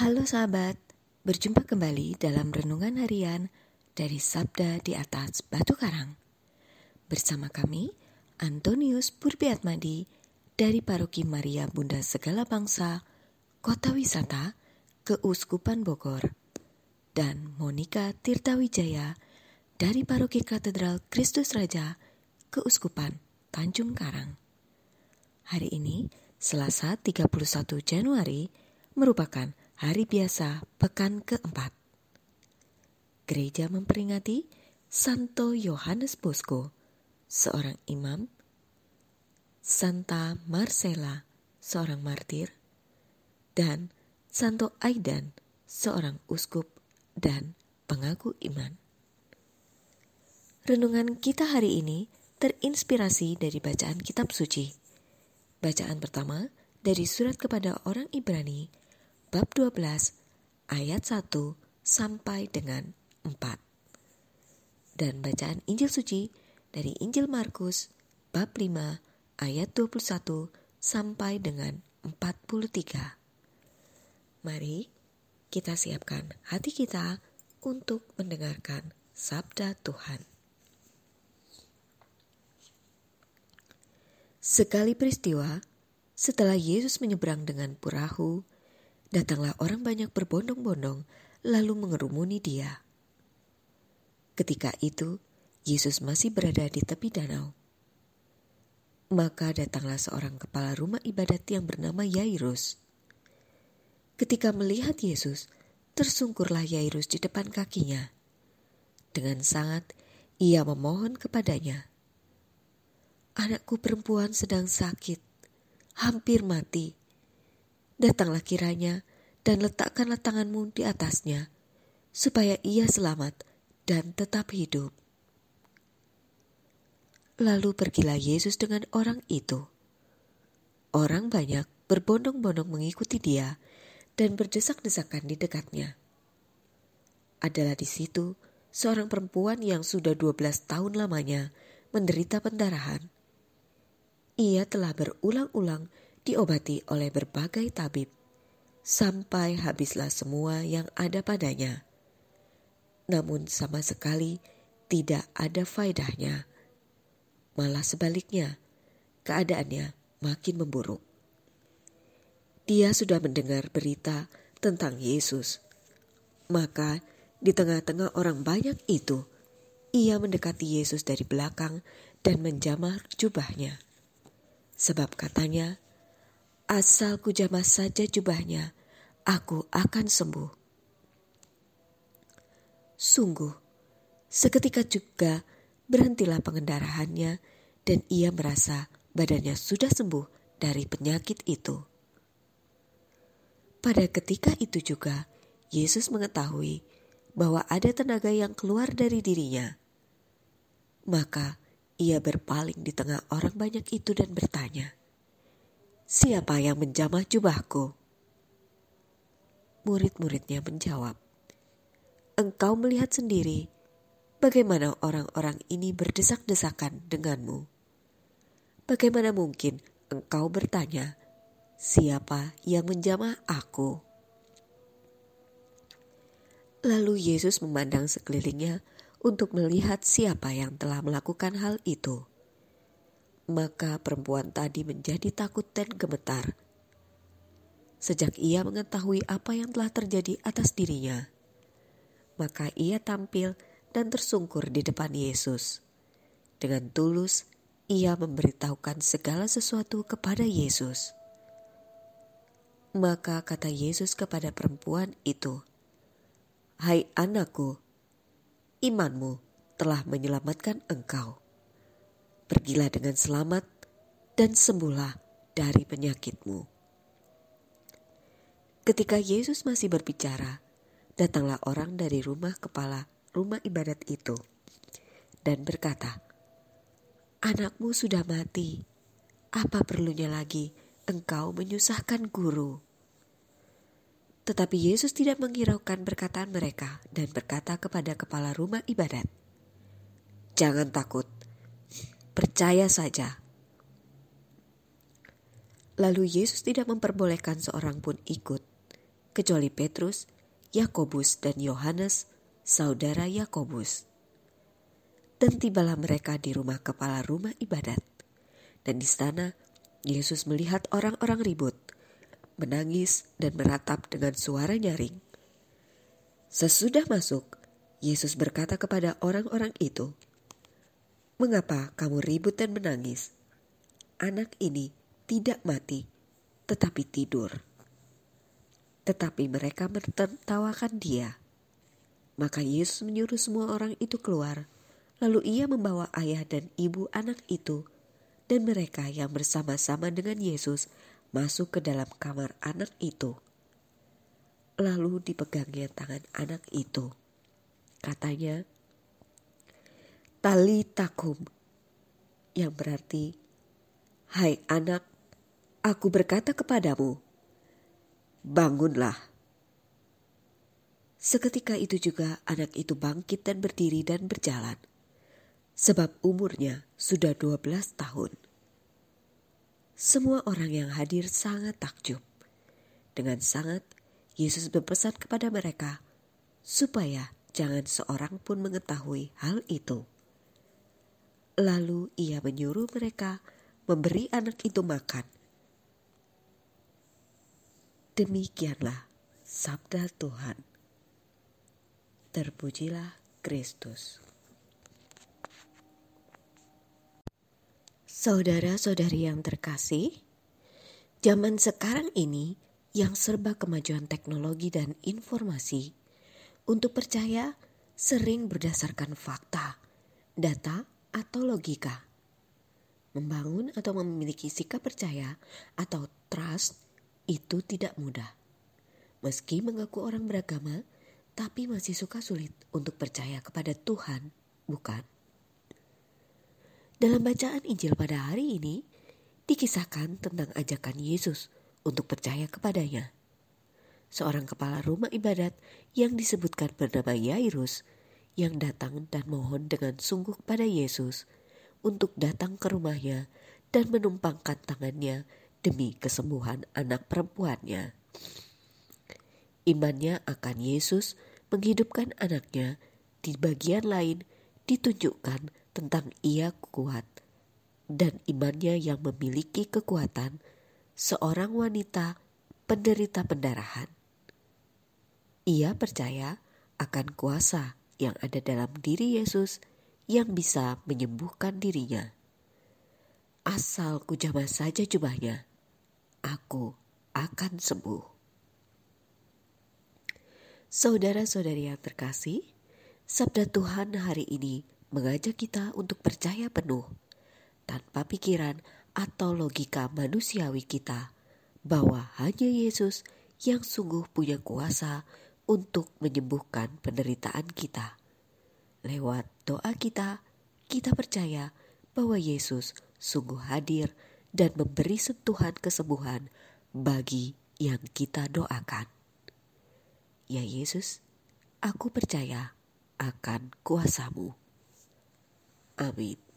Halo sahabat, berjumpa kembali dalam renungan harian dari Sabda di atas Batu Karang. Bersama kami, Antonius Purbiatmadi dari Paroki Maria Bunda Segala Bangsa, Kota Wisata, Keuskupan Bogor, dan Monica Tirtawijaya dari Paroki Katedral Kristus Raja, Keuskupan Tanjung Karang. Hari ini, Selasa 31 Januari, merupakan hari biasa pekan keempat. Gereja memperingati Santo Yohanes Bosco, seorang imam, Santa Marcella, seorang martir, dan Santo Aidan, seorang uskup dan pengaku iman. Renungan kita hari ini terinspirasi dari bacaan kitab suci. Bacaan pertama dari surat kepada orang Ibrani bab 12 ayat 1 sampai dengan 4. Dan bacaan Injil suci dari Injil Markus bab 5 ayat 21 sampai dengan 43. Mari kita siapkan hati kita untuk mendengarkan sabda Tuhan. Sekali peristiwa, setelah Yesus menyeberang dengan perahu, Datanglah orang banyak berbondong-bondong lalu mengerumuni dia. Ketika itu, Yesus masih berada di tepi danau. Maka datanglah seorang kepala rumah ibadat yang bernama Yairus. Ketika melihat Yesus, tersungkurlah Yairus di depan kakinya. Dengan sangat ia memohon kepadanya, "Anakku perempuan sedang sakit, hampir mati datanglah kiranya dan letakkanlah tanganmu di atasnya, supaya ia selamat dan tetap hidup. Lalu pergilah Yesus dengan orang itu. Orang banyak berbondong-bondong mengikuti dia dan berdesak-desakan di dekatnya. Adalah di situ seorang perempuan yang sudah 12 tahun lamanya menderita pendarahan. Ia telah berulang-ulang diobati oleh berbagai tabib, sampai habislah semua yang ada padanya. Namun sama sekali tidak ada faedahnya. Malah sebaliknya, keadaannya makin memburuk. Dia sudah mendengar berita tentang Yesus. Maka di tengah-tengah orang banyak itu, ia mendekati Yesus dari belakang dan menjamah jubahnya. Sebab katanya, Asal ku jamah saja jubahnya, aku akan sembuh. Sungguh, seketika juga berhentilah pengendaraannya dan ia merasa badannya sudah sembuh dari penyakit itu. Pada ketika itu juga, Yesus mengetahui bahwa ada tenaga yang keluar dari dirinya. Maka ia berpaling di tengah orang banyak itu dan bertanya, Siapa yang menjamah jubahku? Murid-muridnya menjawab, Engkau melihat sendiri bagaimana orang-orang ini berdesak-desakan denganmu. Bagaimana mungkin engkau bertanya, siapa yang menjamah aku? Lalu Yesus memandang sekelilingnya untuk melihat siapa yang telah melakukan hal itu. Maka perempuan tadi menjadi takut dan gemetar. Sejak ia mengetahui apa yang telah terjadi atas dirinya, maka ia tampil dan tersungkur di depan Yesus. Dengan tulus, ia memberitahukan segala sesuatu kepada Yesus. Maka kata Yesus kepada perempuan itu, "Hai anakku, imanmu telah menyelamatkan engkau." Pergilah dengan selamat dan sembuhlah dari penyakitmu. Ketika Yesus masih berbicara, datanglah orang dari rumah kepala rumah ibadat itu dan berkata, "Anakmu sudah mati. Apa perlunya lagi engkau menyusahkan guru?" Tetapi Yesus tidak menghiraukan perkataan mereka dan berkata kepada kepala rumah ibadat, "Jangan takut, percaya saja. Lalu Yesus tidak memperbolehkan seorang pun ikut, kecuali Petrus, Yakobus, dan Yohanes, saudara Yakobus. Dan tibalah mereka di rumah kepala rumah ibadat. Dan di sana Yesus melihat orang-orang ribut, menangis dan meratap dengan suara nyaring. Sesudah masuk, Yesus berkata kepada orang-orang itu, "Mengapa kamu ribut dan menangis? Anak ini tidak mati, tetapi tidur." Tetapi mereka menertawakan dia. Maka Yesus menyuruh semua orang itu keluar, lalu ia membawa ayah dan ibu anak itu dan mereka yang bersama-sama dengan Yesus masuk ke dalam kamar anak itu. Lalu dipegangnya tangan anak itu. Katanya, Tali takum, yang berarti, Hai anak, aku berkata kepadamu, bangunlah. Seketika itu juga anak itu bangkit dan berdiri dan berjalan, sebab umurnya sudah 12 tahun. Semua orang yang hadir sangat takjub. Dengan sangat, Yesus berpesan kepada mereka supaya jangan seorang pun mengetahui hal itu. Lalu ia menyuruh mereka memberi anak itu makan. Demikianlah sabda Tuhan. Terpujilah Kristus. Saudara-saudari yang terkasih, zaman sekarang ini yang serba kemajuan teknologi dan informasi, untuk percaya sering berdasarkan fakta, data, atau logika. Membangun atau memiliki sikap percaya atau trust itu tidak mudah. Meski mengaku orang beragama, tapi masih suka sulit untuk percaya kepada Tuhan, bukan? Dalam bacaan Injil pada hari ini, dikisahkan tentang ajakan Yesus untuk percaya kepadanya. Seorang kepala rumah ibadat yang disebutkan bernama Yairus yang datang dan mohon dengan sungguh kepada Yesus untuk datang ke rumahnya dan menumpangkan tangannya demi kesembuhan anak perempuannya. Imannya akan Yesus menghidupkan anaknya di bagian lain ditunjukkan tentang ia kuat dan imannya yang memiliki kekuatan seorang wanita penderita pendarahan. Ia percaya akan kuasa yang ada dalam diri Yesus yang bisa menyembuhkan dirinya. Asal kujamah saja jubahnya, aku akan sembuh. Saudara-saudari yang terkasih, sabda Tuhan hari ini mengajak kita untuk percaya penuh tanpa pikiran atau logika manusiawi kita bahwa hanya Yesus yang sungguh punya kuasa untuk menyembuhkan penderitaan kita. Lewat doa kita, kita percaya bahwa Yesus sungguh hadir dan memberi sentuhan kesembuhan bagi yang kita doakan. Ya Yesus, aku percaya akan kuasamu. Amin.